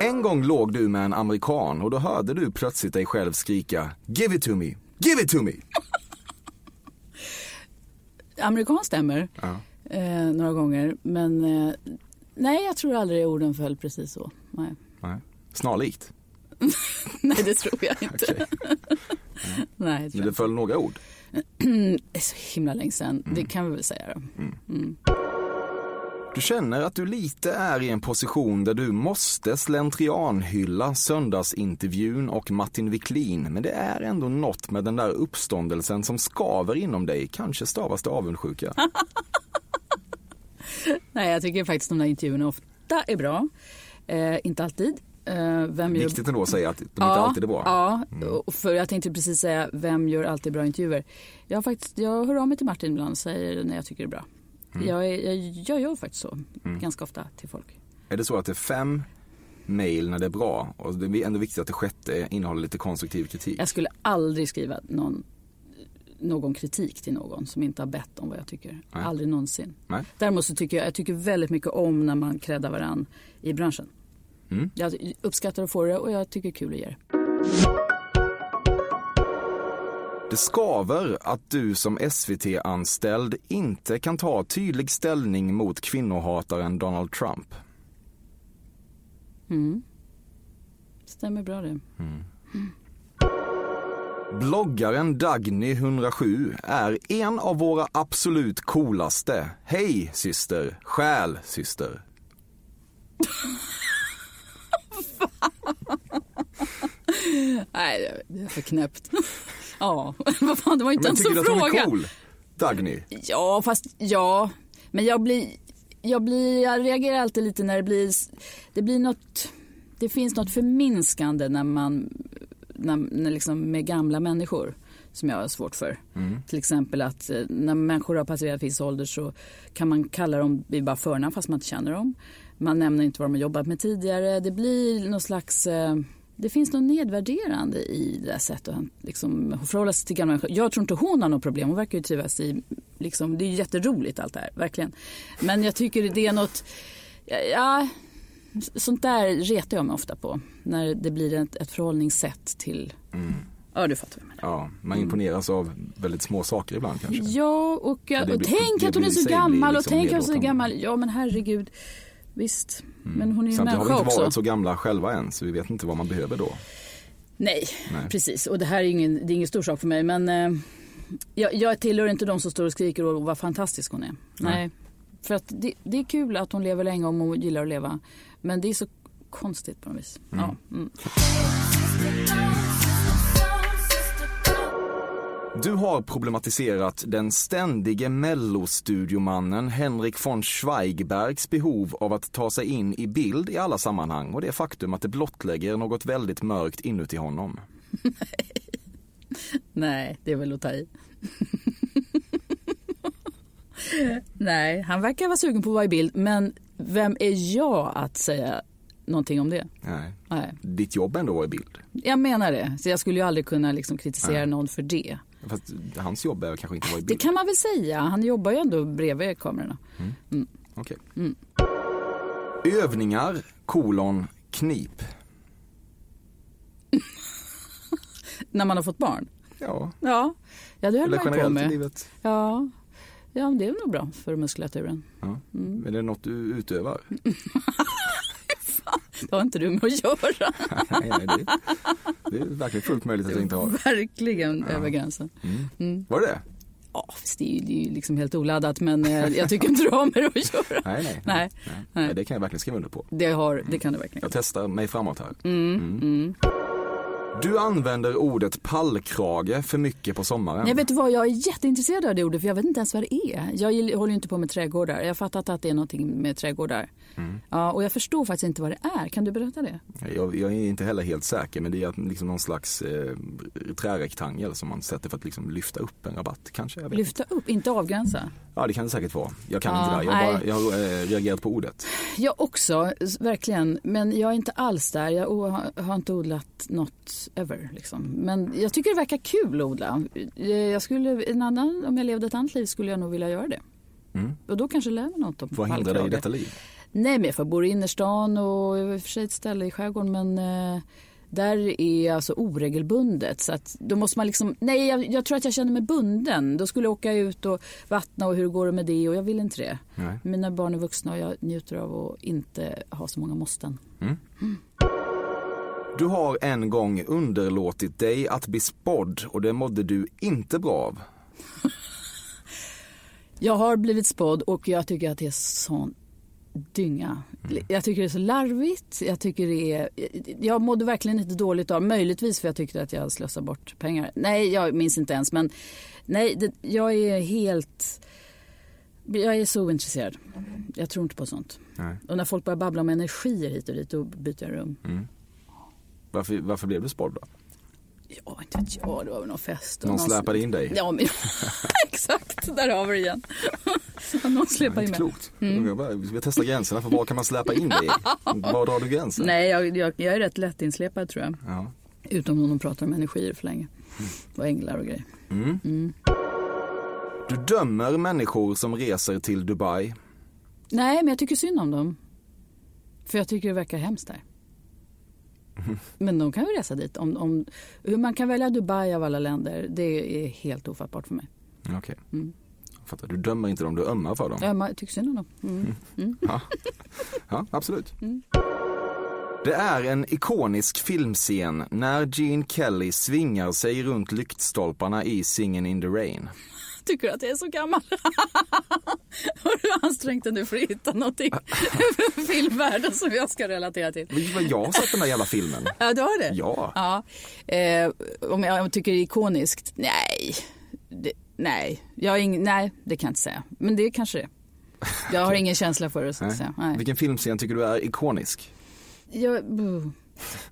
Speaker 3: En gång låg du med en amerikan och då hörde du plötsligt dig själv skrika Give it to me, give it to me. *laughs*
Speaker 4: Amerikan stämmer
Speaker 3: Ja.
Speaker 4: Eh, några gånger. Men eh, nej, jag tror aldrig orden föll precis så. Nej,
Speaker 3: Nej. Snarlikt. *laughs*
Speaker 4: nej det tror jag inte.
Speaker 3: Okej. *laughs*
Speaker 4: Nej, det
Speaker 3: Men det föll några ord. *clears throat*
Speaker 4: Det är så himla länge sedan. Det kan vi väl säga då.
Speaker 3: Du känner att du lite är i en position där du måste slentrianhylla söndagsintervjun och Martin Wiklin, men det är ändå något med den där uppståndelsen som skaver inom dig. Kanske stavas det avundsjuka. *laughs* *laughs*
Speaker 4: Nej, jag tycker faktiskt de där intervjuerna ofta är bra. Eh, inte alltid. Eh, vem gör...
Speaker 3: Viktigt ändå att säga att de inte alltid är bra.
Speaker 4: Ja, och för jag tänkte precis säga, vem gör alltid bra intervjuer? Jag, faktiskt, jag hör av mig till Martin ibland och säger när jag tycker det är bra.
Speaker 3: Mm.
Speaker 4: Jag, jag, jag gör faktiskt så, ganska ofta till folk.
Speaker 3: Är det så att det är fem mejl när det är bra och det är ändå viktigt att det sjätte innehåller lite konstruktiv kritik?
Speaker 4: Jag skulle aldrig skriva någon, någon kritik till någon som inte har bett om vad jag tycker.
Speaker 3: Nej.
Speaker 4: Aldrig någonsin.
Speaker 3: Nej.
Speaker 4: Däremot så tycker jag, jag tycker väldigt mycket om när man creddar varann i branschen.
Speaker 3: Mm.
Speaker 4: Jag uppskattar att få det och jag tycker det är kul att ge det.
Speaker 3: Det skaver att du som SVT-anställd inte kan ta tydlig ställning mot kvinnohataren Donald Trump.
Speaker 4: Mm. Stämmer bra det.
Speaker 3: Bloggaren Dagny107 är en av våra absolut coolaste. Hej syster, själ syster. *laughs*
Speaker 4: Nej, det är för knäppt. *laughs* ja, *laughs* vad fan, det var inte
Speaker 3: Men
Speaker 4: ens
Speaker 3: tycker du
Speaker 4: en
Speaker 3: att hon
Speaker 4: fråga.
Speaker 3: är cool? Dagny?
Speaker 4: Ja, fast ja. Men jag blir, jag blir, jag reagerar alltid lite när det blir, det blir något, det finns något förminskande när man, när, när liksom med gamla människor som jag har svårt för. Till exempel att eh, när människor har passerat viss ålder så kan man kalla dem vid bara förnamn fast man inte känner dem. Man nämner inte vad de har jobbat med tidigare. Det blir någon slags eh, det finns något nedvärderande i det här sättet att liksom, förhålla sig till gamla människor. Jag tror inte hon har något problem. Hon verkar ju trivas i, liksom, det är jätteroligt allt det här, verkligen. Men jag tycker det är något, ja sånt där retar jag mig ofta på. När det blir ett, ett förhållningssätt till, ja du fattar vad jag menar.
Speaker 3: Ja, man imponeras av väldigt små saker ibland kanske.
Speaker 4: Ja, och, jag,
Speaker 3: Ja, det
Speaker 4: och
Speaker 3: blir-
Speaker 4: tänk
Speaker 3: det
Speaker 4: att hon är så gammal
Speaker 3: blir
Speaker 4: och
Speaker 3: liksom
Speaker 4: tänk att hon är så gammal. Ja men herregud, visst. Men hon är ju
Speaker 3: Samtidigt har vi
Speaker 4: människa
Speaker 3: inte
Speaker 4: också.
Speaker 3: varit så gamla själva än, så vi vet inte vad man behöver då.
Speaker 4: Nej, precis. Och det här är ingen, det är ingen stor sak för mig. Men eh, jag, jag tillhör inte de som står och skriker och vad fantastisk hon är. Nej. För att det, det är kul att hon lever länge om hon gillar att leva. Men det är så konstigt på något vis. Ja, mm.
Speaker 3: Du har problematiserat den ständige mellostudiomannen Henrik von Schweigbergs behov av att ta sig in i bild i alla sammanhang och det faktum att det blottlägger något väldigt mörkt inuti honom. *laughs*
Speaker 4: Nej, det är väl att ta i. Nej, han verkar vara sugen på att vara i bild. Men vem är jag att säga någonting om det?
Speaker 3: Nej.
Speaker 4: Nej.
Speaker 3: Ditt jobb ändå var i bild.
Speaker 4: Jag menar det. Så jag skulle ju aldrig kunna liksom kritisera någon för det.
Speaker 3: Fast hans jobb är kanske inte vara i
Speaker 4: Det
Speaker 3: bild.
Speaker 4: kan man väl säga. Han jobbar ju ändå bredvid kamerorna.
Speaker 3: Okej.
Speaker 4: Mm.
Speaker 3: Övningar, kolon, knip. *laughs*
Speaker 4: När man har fått barn.
Speaker 3: Ja,
Speaker 4: Ja, ja det höll
Speaker 3: eller
Speaker 4: man ju på
Speaker 3: generellt i
Speaker 4: med.
Speaker 3: livet.
Speaker 4: Ja. Ja, det är nog bra för muskulaturen.
Speaker 3: Ja.
Speaker 4: Mm.
Speaker 3: Är det något du utövar? *laughs*
Speaker 4: Det har inte du med att göra. *laughs*
Speaker 3: nej, nej, det, det är verkligen fullt möjligt att jag inte har.
Speaker 4: Verkligen över gränsen.
Speaker 3: Var det det?
Speaker 4: Ja, det är ju, det är ju liksom helt oladdat men eh, jag tycker inte du har med det att göra. *laughs*
Speaker 3: Nej, nej.
Speaker 4: Nej,
Speaker 3: nej.
Speaker 4: nej.
Speaker 3: Det kan jag verkligen skriva under på.
Speaker 4: Det, har, det kan du verkligen.
Speaker 3: Jag testar mig framåt här.
Speaker 4: Mm.
Speaker 3: Du använder ordet pallkrage för mycket på sommaren.
Speaker 4: Jag vet du vad, jag är jätteintresserad av det ordet för jag vet inte ens vad det är. Jag håller ju inte på med trädgårdar. Jag har fattat att det är någonting med trädgårdar. Ja, och jag förstår faktiskt inte vad det är. Kan du berätta det?
Speaker 3: Jag, jag är inte heller helt säker men det är liksom någon slags eh, trärektangel som man sätter för att liksom lyfta upp en rabatt kanske. Jag
Speaker 4: Lyfta upp, inte avgränsa.
Speaker 3: Ja det kan det säkert vara. Jag kan
Speaker 4: Ja,
Speaker 3: inte det. Jag, har bara,
Speaker 4: nej.
Speaker 3: jag har eh, reagerat på ordet.
Speaker 4: Jag också, verkligen. Men jag är inte alls där. Jag har inte odlat något ever. Liksom. Men jag tycker det verkar kul att odla. Jag skulle, en annan, om jag levde ett annat liv skulle jag nog vilja göra det.
Speaker 3: Mm.
Speaker 4: Och då kanske lär mig något om
Speaker 3: Vad hindrar dig i detta liv?
Speaker 4: Nej, men jag får bo i innerstan och i och för sig ett ställe i skärgården. Men eh, där är alltså oregelbundet. Så att då måste man liksom, nej jag, jag tror att jag känner mig bunden. Då skulle jag åka ut och vattna och hur går det med det och jag vill inte det.
Speaker 3: Nej.
Speaker 4: Mina barn är vuxna och jag njuter av att inte ha så många måsten.
Speaker 3: Du har en gång underlåtit dig att bli spådd och det mådde du inte bra av. *laughs*
Speaker 4: Jag har blivit spådd och jag tycker att det är sån dynga. Jag tycker det är så larvigt. Jag, tycker det är, jag mådde verkligen inte dåligt av Möjligtvis för jag tyckte att jag slösade bort pengar. Nej, jag minns inte ens. Men nej, det, jag är helt... Jag är så ointresserad. Jag tror inte på sånt.
Speaker 3: Nej.
Speaker 4: Och när folk börjar babbla om energier hit och dit, då byter jag rum.
Speaker 3: Varför, varför blev du spådd då?
Speaker 4: Ja, inte vet jag. Det var väl någon fest. och
Speaker 3: Någon släpade in dig?
Speaker 4: Ja, men *laughs* exakt. Där har vi det igen. *laughs* någon släpade in mig.
Speaker 3: klokt. Jag bara, vi ska testa gränserna för vad kan man släpa in dig? Var drar du gränsen?
Speaker 4: Nej, jag, jag, jag är rätt lätt insläpad tror jag.
Speaker 3: Ja.
Speaker 4: Utom om de pratar om energier för länge. Och änglar och grejer.
Speaker 3: Du dömer människor som reser till Dubai.
Speaker 4: Nej, men jag tycker synd om dem. För jag tycker det verkar hemskt där. Men de kan ju resa dit. Om, om, hur man kan välja Dubai av alla länder, det är helt ofattbart för mig.
Speaker 3: Okej. Jag Fattar. Du dömer inte dem, du ömmar för dem.
Speaker 4: Ma- tycker synd om dem. Mm.
Speaker 3: Ja, ja absolut. Det är en ikonisk filmscen när Gene Kelly svingar sig runt lyktstolparna i Singin' in the Rain.
Speaker 4: Tycker att jag är så gammal? *laughs* Har du ansträngt dig nu för att hitta någonting i filmvärlden som jag ska relatera till?
Speaker 3: Jag har sett den där jävla filmen? *laughs*
Speaker 4: Ja, du har det?
Speaker 3: Ja.
Speaker 4: ja. Eh, om jag, jag tycker det är ikoniskt? Nej. Det, nej. Jag ing, nej, det kan jag inte säga. Men det kanske det är. Jag har ingen känsla för det så att säga. Nej.
Speaker 3: Vilken filmscen tycker du är ikonisk?
Speaker 4: Jag,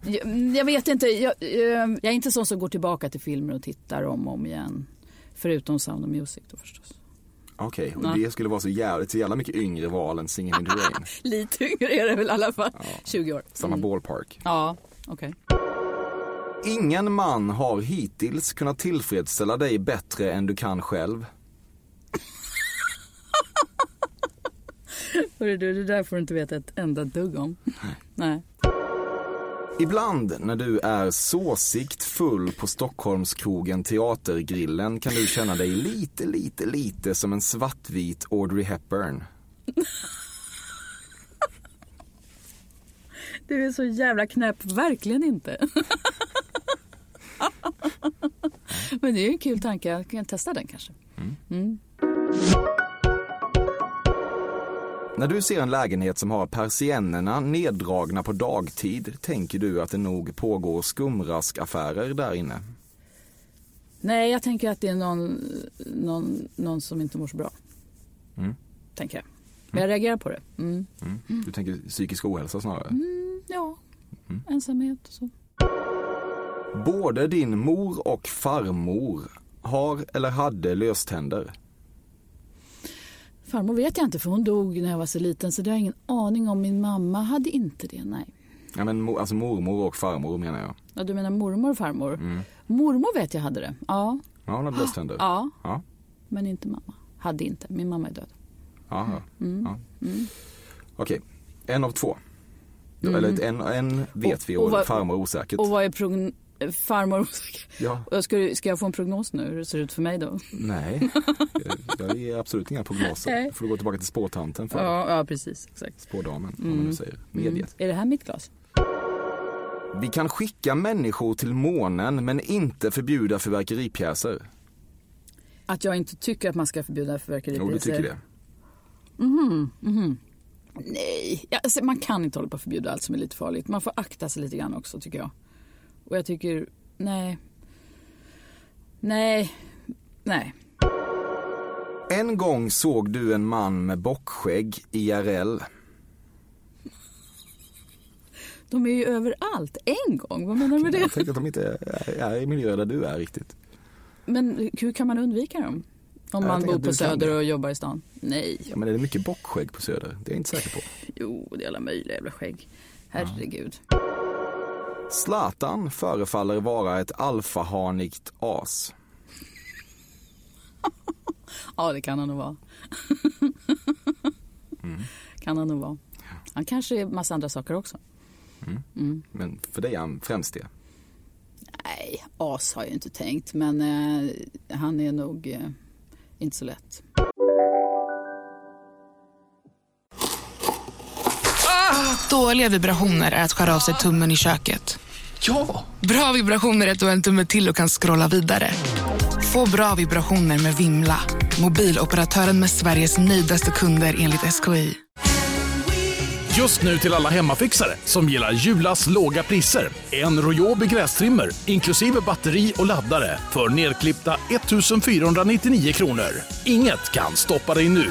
Speaker 4: jag, jag vet inte. Jag, eh, jag är inte sån som går tillbaka till filmer och tittar om och om igen. Förutom Sound of Music då förstås.
Speaker 3: Okej, och
Speaker 4: Ja.
Speaker 3: det skulle vara så jävligt, så jävla mycket yngre val än Singin' in the Rain. *laughs*
Speaker 4: Lite yngre är det väl i alla fall. 20 år.
Speaker 3: Samma ballpark.
Speaker 4: Ja, okej.
Speaker 3: Ingen man har hittills kunnat tillfredsställa dig bättre än du kan själv. *laughs*
Speaker 4: Hörru du, det där får du inte veta ett enda dugg om. Nej.
Speaker 3: Ibland när du är såsigt full på Stockholmskrogen Teatergrillen kan du känna dig lite, lite, lite som en svartvit Audrey Hepburn.
Speaker 4: Du är så jävla knäpp, verkligen inte. *laughs* Men det är ju en kul tanke. Jag kan testa den kanske. Mm.
Speaker 3: När du ser en lägenhet som har persiennerna neddragna på dagtid, tänker du att det nog pågår skumraskaffärer där inne?
Speaker 4: Nej, jag tänker att det är någon, någon, någon som inte mår så bra.
Speaker 3: Mm.
Speaker 4: Tänker jag. Men jag reagerar på det. Mm.
Speaker 3: Mm. Du tänker psykisk ohälsa snarare?
Speaker 4: Mm, ja, ensamhet och så.
Speaker 3: Både din mor och farmor har eller hade löständer.
Speaker 4: Farmor vet jag inte för hon dog när jag var så liten så det har jag ingen aning om. Min mamma hade inte det, nej.
Speaker 3: Ja, men, alltså mormor och farmor menar jag.
Speaker 4: Ja, du menar mormor och farmor?
Speaker 3: Mm.
Speaker 4: Mormor vet jag hade det. Ja,
Speaker 3: Ja, hon hade löständer.
Speaker 4: ja,
Speaker 3: Ja.
Speaker 4: men inte mamma. Hade inte. Min mamma är död.
Speaker 3: Ja, ja.
Speaker 4: Mm.
Speaker 3: Okej, en av två. Eller en, en vet vi
Speaker 4: Mm. Och-
Speaker 3: och,
Speaker 4: och vad-
Speaker 3: farmor osäkert.
Speaker 4: Och vad är progn... farmor?
Speaker 3: Ja,
Speaker 4: Ska, ska jag få en prognos nu hur det ser ut för mig då?
Speaker 3: nej, jag- ger absolut inga prognoser.
Speaker 4: Nej.
Speaker 3: får du gå tillbaka till spåtanten för
Speaker 4: Ja, ja precis. Exakt.
Speaker 3: spådamen, om man nu säger mediet.
Speaker 4: Är det här mitt glas?
Speaker 3: Vi kan skicka människor till månen men inte förbjuda fyrverkeripjäser.
Speaker 4: Att jag inte tycker att man ska förbjuda fyrverkeripjäser?
Speaker 3: Jo, du tycker det.
Speaker 4: Nej, ja, alltså, man kan inte hålla på att förbjuda allt som är lite farligt. Man får akta sig lite grann också tycker jag. Och jag tycker, nej. Nej, nej.
Speaker 3: En gång såg du en man med bockskägg IRL.
Speaker 4: De är ju överallt. En gång, vad menar du med det?
Speaker 3: Jag tänker att de inte är, i miljöer där du är riktigt.
Speaker 4: Men hur kan man undvika dem? Om man bor på Söder och jobbar i stan? Nej.
Speaker 3: Ja, men är det mycket bockskägg på Söder? Det är jag inte säker på.
Speaker 4: Jo, det är alla möjliga jävla skägg. Herregud.
Speaker 3: Zlatan förefaller vara ett alfahanigt as. *laughs*
Speaker 4: Ja, det kan han nog vara. Kan han nog vara. Han kanske är massa andra saker också.
Speaker 3: Men för dig är han främst det.
Speaker 4: Nej, as har jag inte tänkt, men eh, han är nog eh, inte så lätt.
Speaker 5: Dåliga vibrationer är att skära av sig tummen i köket.
Speaker 6: Ja!
Speaker 5: Bra vibrationer är att du har en tumme till och kan scrolla vidare. Få bra vibrationer med Vimla. Mobiloperatören med Sveriges nöjdaste kunder enligt SKI.
Speaker 6: Just nu till alla hemmafixare som gillar Julas låga priser. En Royobi grästrimmer inklusive batteri och laddare för nedklippta 1 499 kronor. Inget kan stoppa dig nu.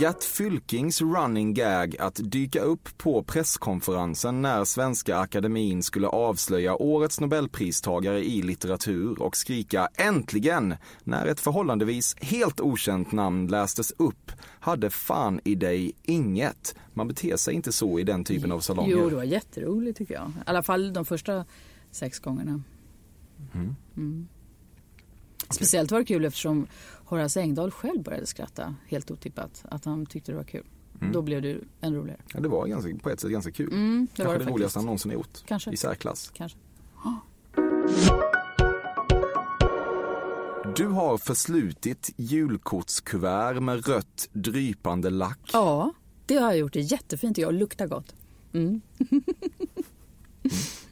Speaker 3: Gert Fylkings running gag att dyka upp på presskonferensen när Svenska Akademin skulle avslöja årets nobelpristagare i litteratur och skrika äntligen när ett förhållandevis helt okänt namn lästes upp hade fan i dig inget. Man beter sig inte så i den typen av salonger.
Speaker 4: Jo, det var jätteroligt tycker jag. I alla fall de första sex gångerna. Mm. Speciellt var det kul eftersom Horace Engdahl själv började skratta helt otippat. Att han tyckte det var kul. Då blev det än roligare.
Speaker 3: Ja, det var ganska, på ett sätt ganska kul.
Speaker 4: Mm, det
Speaker 3: Kanske
Speaker 4: var
Speaker 3: det,
Speaker 4: det
Speaker 3: roligaste han någonsin har gjort.
Speaker 4: Kanske.
Speaker 3: I särklass.
Speaker 4: Kanske. *gasps*
Speaker 3: Du har förslutit julkortskuvert med rött drypande lack.
Speaker 4: Ja, det har jag gjort. Det är jättefint och luktar gott.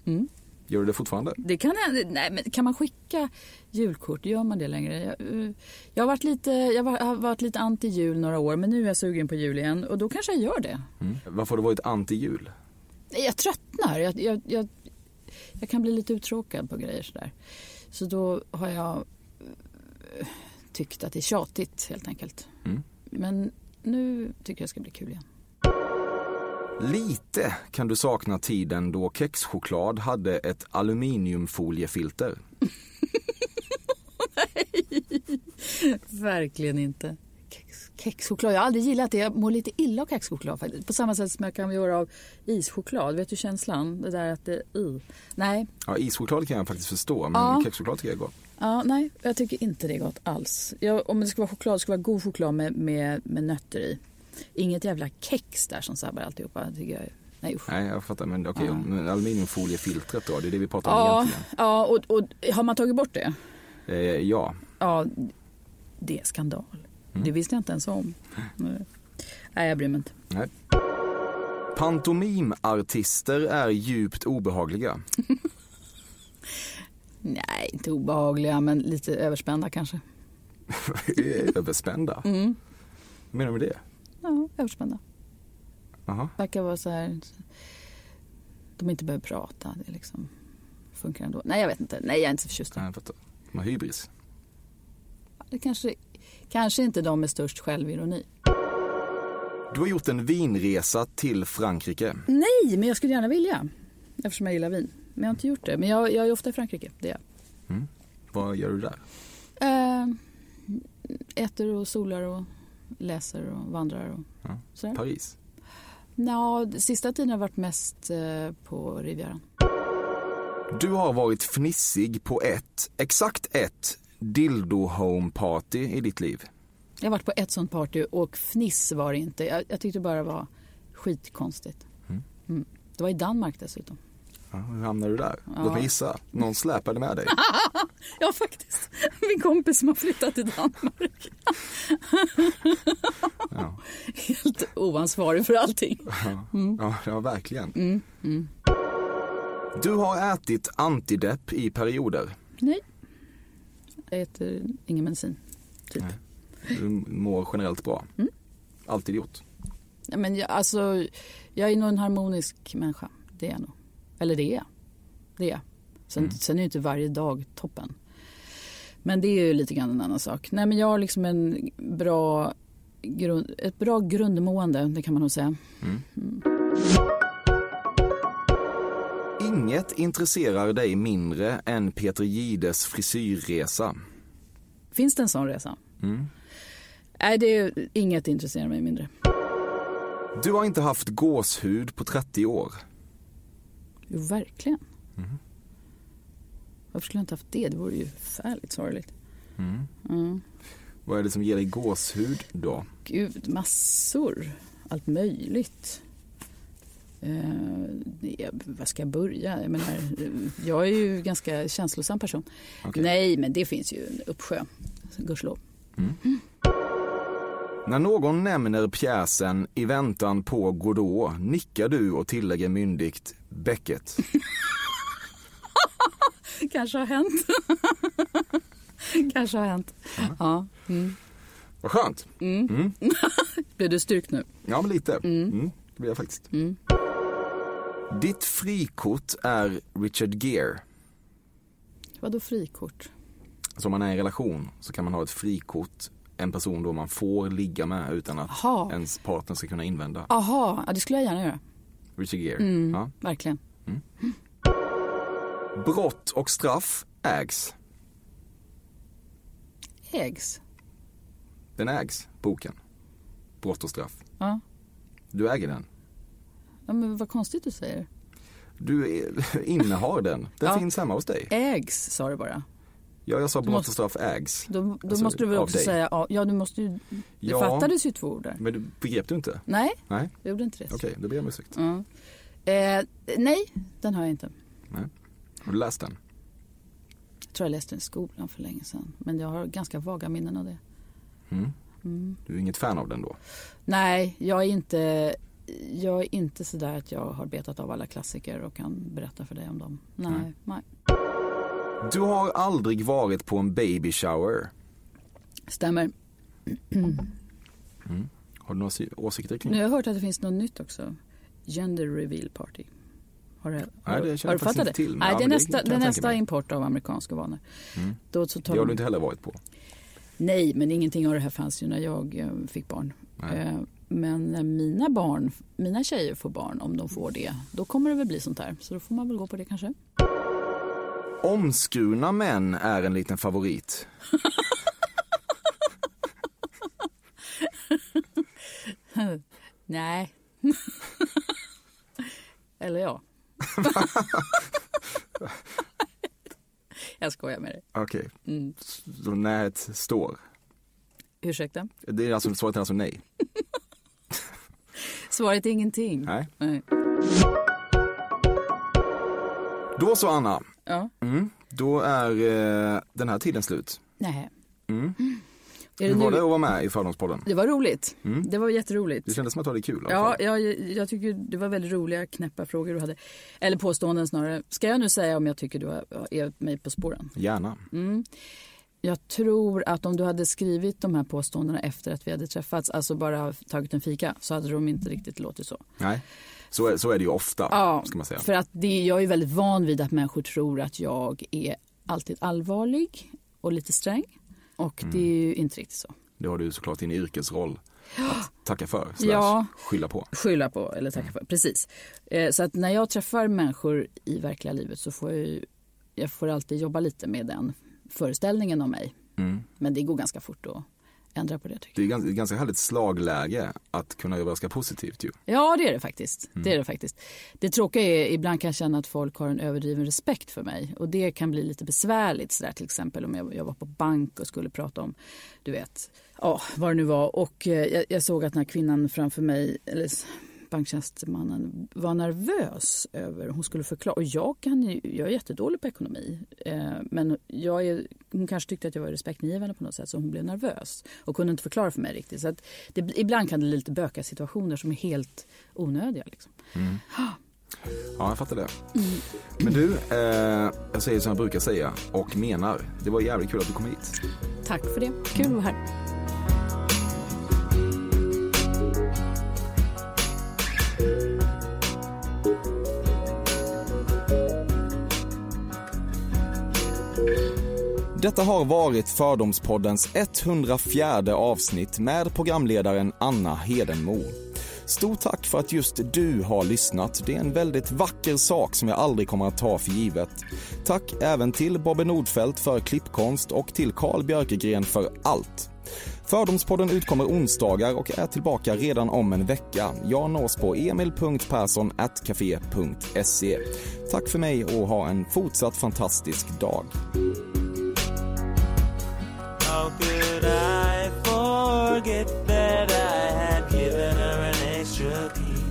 Speaker 4: *laughs*
Speaker 3: Gör du det fortfarande?
Speaker 4: Det kan, nej, men kan man skicka julkort? Gör man det längre? Jag, eh, jag, har, varit lite, jag har varit lite anti-jul några år men nu är jag sugen på jul igen och då kanske jag gör det.
Speaker 3: Mm. Varför har du varit anti-jul?
Speaker 4: Jag tröttnar. Jag, jag, jag, jag kan bli lite uttråkad på grejer sådär. Så då har jag eh, tyckt att det är tjatigt helt enkelt.
Speaker 3: Mm.
Speaker 4: Men nu tycker jag det ska bli kul igen.
Speaker 3: Lite kan du sakna tiden då kexchoklad hade ett aluminiumfoliefilter. *laughs*
Speaker 4: Verkligen inte. Kex, kexchoklad. Jag har aldrig gillat det. Jag mår lite illa av kexchoklad faktiskt. På samma sätt som jag kan göra av ischoklad. Vet du känslan? Det där att det... Uh. Nej.
Speaker 3: Ja, ischoklad kan jag faktiskt förstå, men
Speaker 4: Ja.
Speaker 3: kexchoklad tycker jag är gott.
Speaker 4: Ja, nej, jag tycker inte det är gott alls. Jag, om det ska vara choklad, det ska vara god choklad med, med, med nötter i. Inget jävla kex där som sabbar alltihopa. Tycker jag Nej usch.
Speaker 3: Nej, jag fattar. Men okej, men aluminiumfoliefiltret då? Det är det vi pratar om
Speaker 4: Ja,
Speaker 3: egentligen.
Speaker 4: ja och, och har man tagit bort det?
Speaker 3: Eh, ja.
Speaker 4: Ja, det är skandal. Det visste jag inte ens om. *laughs* Nej jag bryr mig inte.
Speaker 3: Nej. Pantomimartister är djupt obehagliga. *laughs*
Speaker 4: Nej, inte obehagliga men lite överspända kanske. *laughs*
Speaker 3: Överspända.
Speaker 4: Mm.
Speaker 3: Vad menar du med det?
Speaker 4: Ja, överspända. Verkar vara så här. De inte behöver prata. Det liksom funkar ändå. Nej, jag vet inte. Nej, jag är inte så förtjust.
Speaker 3: Nej. De har hybris.
Speaker 4: Det kanske, kanske inte de med störst självironi.
Speaker 3: Du har gjort en vinresa till Frankrike.
Speaker 4: Nej, men jag skulle gärna vilja. Eftersom jag gillar vin. Men jag har inte gjort det. Men jag, jag är ofta i Frankrike. Det är jag.
Speaker 3: Vad gör du där?
Speaker 4: Eh, äter och solar och läser och vandrar. Och
Speaker 3: Ja. Paris.
Speaker 4: Nå, sista tiden har varit mest eh, på Rivieran.
Speaker 3: Du har varit fnissig på ett, exakt ett, dildo home party i ditt liv.
Speaker 4: Jag har varit på ett sånt party och fniss var det inte. Jag, jag tyckte bara det var skitkonstigt. Mm. Det var i Danmark dessutom.
Speaker 3: Ja, hur hamnade du där?
Speaker 4: Ja.
Speaker 3: Låt mig gissa. Någon släpade med dig. *laughs*
Speaker 4: Ja, faktiskt. Min kompis som har flyttat till Danmark.
Speaker 3: Ja,
Speaker 4: Helt oansvarig för allting.
Speaker 3: ja, ja verkligen.
Speaker 4: Mm,
Speaker 3: Du har ätit antidepp i perioder.
Speaker 4: Nej. Jag äter ingen medicin, typ.
Speaker 3: Du mår generellt bra.
Speaker 4: Mm.
Speaker 3: Alltid gjort.
Speaker 4: Ja, Men jag, alltså, jag är nog en harmonisk människa. Det är jag nog. Eller det är. Det är jag. Sen, sen är ju inte varje dag toppen. Men det är ju lite grann en annan sak. Nej, men jag har liksom en bra grund, ett bra grundmående, det kan man nog säga.
Speaker 3: Inget intresserar dig mindre än Peter Gides frisyrresa.
Speaker 4: Finns det en sån resa?
Speaker 3: Mm.
Speaker 4: Nej, det är inget intresserar mig mindre.
Speaker 3: Du har inte haft gåshud på 30 år.
Speaker 4: Jo, verkligen. Varför skulle jag inte haft det? Det vore ju förfärligt sorgligt.
Speaker 3: Vad är det som ger dig gåshud då?
Speaker 4: Gud, massor. Allt möjligt. Eh, vad ska jag börja? Jag, menar, jag är ju ganska känslosam person.
Speaker 3: Okej.
Speaker 4: Nej, men det finns ju en uppsjö. Gudskelov.
Speaker 3: När någon nämner pjäsen I väntan på Godot nickar du och tillägger myndigt Beckett. *laughs*
Speaker 4: Kanske har hänt. *laughs* Kanske har hänt. Ja. Mm.
Speaker 3: Vad skönt. *laughs*
Speaker 4: Blev du styrkt nu?
Speaker 3: Ja, men lite. Mm. det blir jag faktiskt. Ditt frikort är Richard Gere.
Speaker 4: Vadå frikort?
Speaker 3: Alltså om man är i en relation så kan man ha ett frikort, en person då man får ligga med utan att
Speaker 4: Jaha.
Speaker 3: ens partner ska kunna invända.
Speaker 4: Aha, ja, det skulle jag gärna göra.
Speaker 3: Richard Gere.
Speaker 4: Mm.
Speaker 3: Ja.
Speaker 4: Verkligen.
Speaker 3: Brott och straff ägs.
Speaker 4: Ägs.
Speaker 3: Den ägs, boken. Brott och straff.
Speaker 4: Ja.
Speaker 3: Du äger den.
Speaker 4: ja, men vad konstigt du säger.
Speaker 3: Du *laughs* innehar den. Den
Speaker 4: Ja.
Speaker 3: finns hemma hos dig.
Speaker 4: Ägs sa du bara.
Speaker 3: Ja, jag sa brott
Speaker 4: måste-
Speaker 3: och straff ägs.
Speaker 4: Då, då
Speaker 3: Alltså,
Speaker 4: måste du väl också säga, ja, du måste ju, det
Speaker 3: Ja.
Speaker 4: fattades ju två ord där.
Speaker 3: Men du begrep du inte?
Speaker 4: Nej,
Speaker 3: Nej,
Speaker 4: jag gjorde inte det.
Speaker 3: okej, då ber jag om ursäkt.
Speaker 4: Mm. Eh, nej, den har jag inte.
Speaker 3: Nej. Har du läst den?
Speaker 4: Jag tror jag läste den i skolan för länge sedan. Men jag har ganska vaga minnen av det.
Speaker 3: Du är inget fan av den då?
Speaker 4: Nej, jag är inte, jag är inte sådär att jag har betat av alla klassiker och kan berätta för dig om dem. Nej, nej.
Speaker 3: Du har aldrig varit på en baby shower.
Speaker 4: Stämmer.
Speaker 3: Har du några åsikter kring
Speaker 4: Nu
Speaker 3: det?
Speaker 4: har jag hört att det finns något nytt också. Gender reveal party. Har du, har,
Speaker 3: det känner
Speaker 4: har
Speaker 3: jag
Speaker 4: du fattat det?
Speaker 3: till,
Speaker 4: Nej, det är nästa, det är
Speaker 3: jag
Speaker 4: nästa import av amerikanska vanor. Då så tar
Speaker 3: Det har du inte heller varit på.
Speaker 4: Nej, men ingenting av det här fanns ju när jag eh, fick barn.
Speaker 3: Nej.
Speaker 4: Eh, Men när mina barn, mina tjejer får barn, om de får det, då kommer det väl bli sånt här. Så då får man väl gå på det kanske.
Speaker 3: Omskurna män är en liten favorit.
Speaker 4: Nej. Eller ja. jag skojar med dig.
Speaker 3: Okej,
Speaker 4: Mm.
Speaker 3: så nät står.
Speaker 4: Ursäkta?
Speaker 3: Det är alltså, svaret är alltså nej.
Speaker 4: Svaret är ingenting.
Speaker 3: Nej.
Speaker 4: Nej.
Speaker 3: Då så Anna,
Speaker 4: Ja.
Speaker 3: mm. då är eh, den här tiden slut.
Speaker 4: Nej.
Speaker 3: Mm.
Speaker 4: Är
Speaker 3: Hur
Speaker 4: det,
Speaker 3: var
Speaker 4: nu?
Speaker 3: det att vara med i Fördomspodden?
Speaker 4: det var roligt.
Speaker 3: Mm.
Speaker 4: Det var jätteroligt.
Speaker 3: Det kändes som att du hade kul
Speaker 4: Ja, jag, jag tycker det var väldigt roliga knäppa frågor du hade. Eller påståenden snarare. Ska jag nu säga om jag tycker du har är mig på spåren?
Speaker 3: Gärna.
Speaker 4: Mm. Jag tror att om du hade skrivit de här påståendena efter att vi hade träffats, alltså bara tagit en fika, så hade de inte riktigt låtit så.
Speaker 3: Nej, så är, så är det ju ofta,
Speaker 4: Ja,
Speaker 3: ska man säga.
Speaker 4: för att det, jag är väldigt van vid att människor tror att jag är alltid allvarlig och lite sträng. Och
Speaker 3: Mm.
Speaker 4: det är ju inte riktigt så.
Speaker 3: Det har du såklart din yrkesroll att tacka för,
Speaker 4: Ja.
Speaker 3: skylla på.
Speaker 4: Skylla på eller tacka för, precis. Eh, Så att när jag träffar människor i verkliga livet så får jag, ju, jag får alltid jobba lite med den föreställningen om mig.
Speaker 3: Mm.
Speaker 4: Men det går ganska fort att ändra på det tycker
Speaker 3: Det är ganska, ganska härligt slagläge att kunna överraska positivt ju.
Speaker 4: jag. Ja, det är det faktiskt.
Speaker 3: Mm.
Speaker 4: Det är det faktiskt. Det tråkiga är ibland kan jag känna att folk har en överdriven respekt för mig och det kan bli lite besvärligt sådär till exempel om jag, jag var på bank och skulle prata om, du vet, ja, vad det nu var och eh, jag, jag såg att den här kvinnan framför mig, eller banktjänstemannen var nervös över hon skulle förklara. Och jag, kan, ju- jag är jättedålig på ekonomi. Eh, men jag är, hon kanske tyckte att jag var respektingivande på något sätt så hon blev nervös och kunde inte förklara för mig riktigt. Så att det, ibland kan det bli lite böka situationer som är helt onödiga. Liksom.
Speaker 3: Ja, jag fattar det. Men du, eh, jag säger som jag brukar säga och menar. Det var jävligt kul att du kom hit.
Speaker 4: Tack för det. Kul att vara här.
Speaker 3: Detta har varit Fördomspoddens 104 avsnitt med programledaren Anna Hedenmo. Stort tack för att just du har lyssnat. Det är en väldigt vacker sak som jag aldrig kommer att ta för givet. Tack även till Bobbe Nordfeldt för klippkonst och till Carl Björkegren för allt. Fördomspodden utkommer onsdagar och är tillbaka redan om en vecka. Jag nås på emil.perssonatcafe.se. Tack för mig och ha en fortsatt fantastisk dag.
Speaker 7: How could I forget that I had given her an extra key?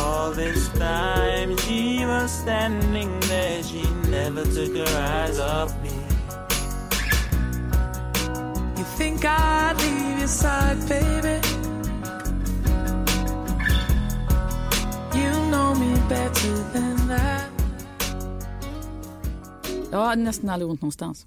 Speaker 7: All this time she was standing there, she never took her eyes off me.
Speaker 5: You think I'd leave your side, baby? You know me better than that.
Speaker 4: Jag har nästan aldrig ont någonstans.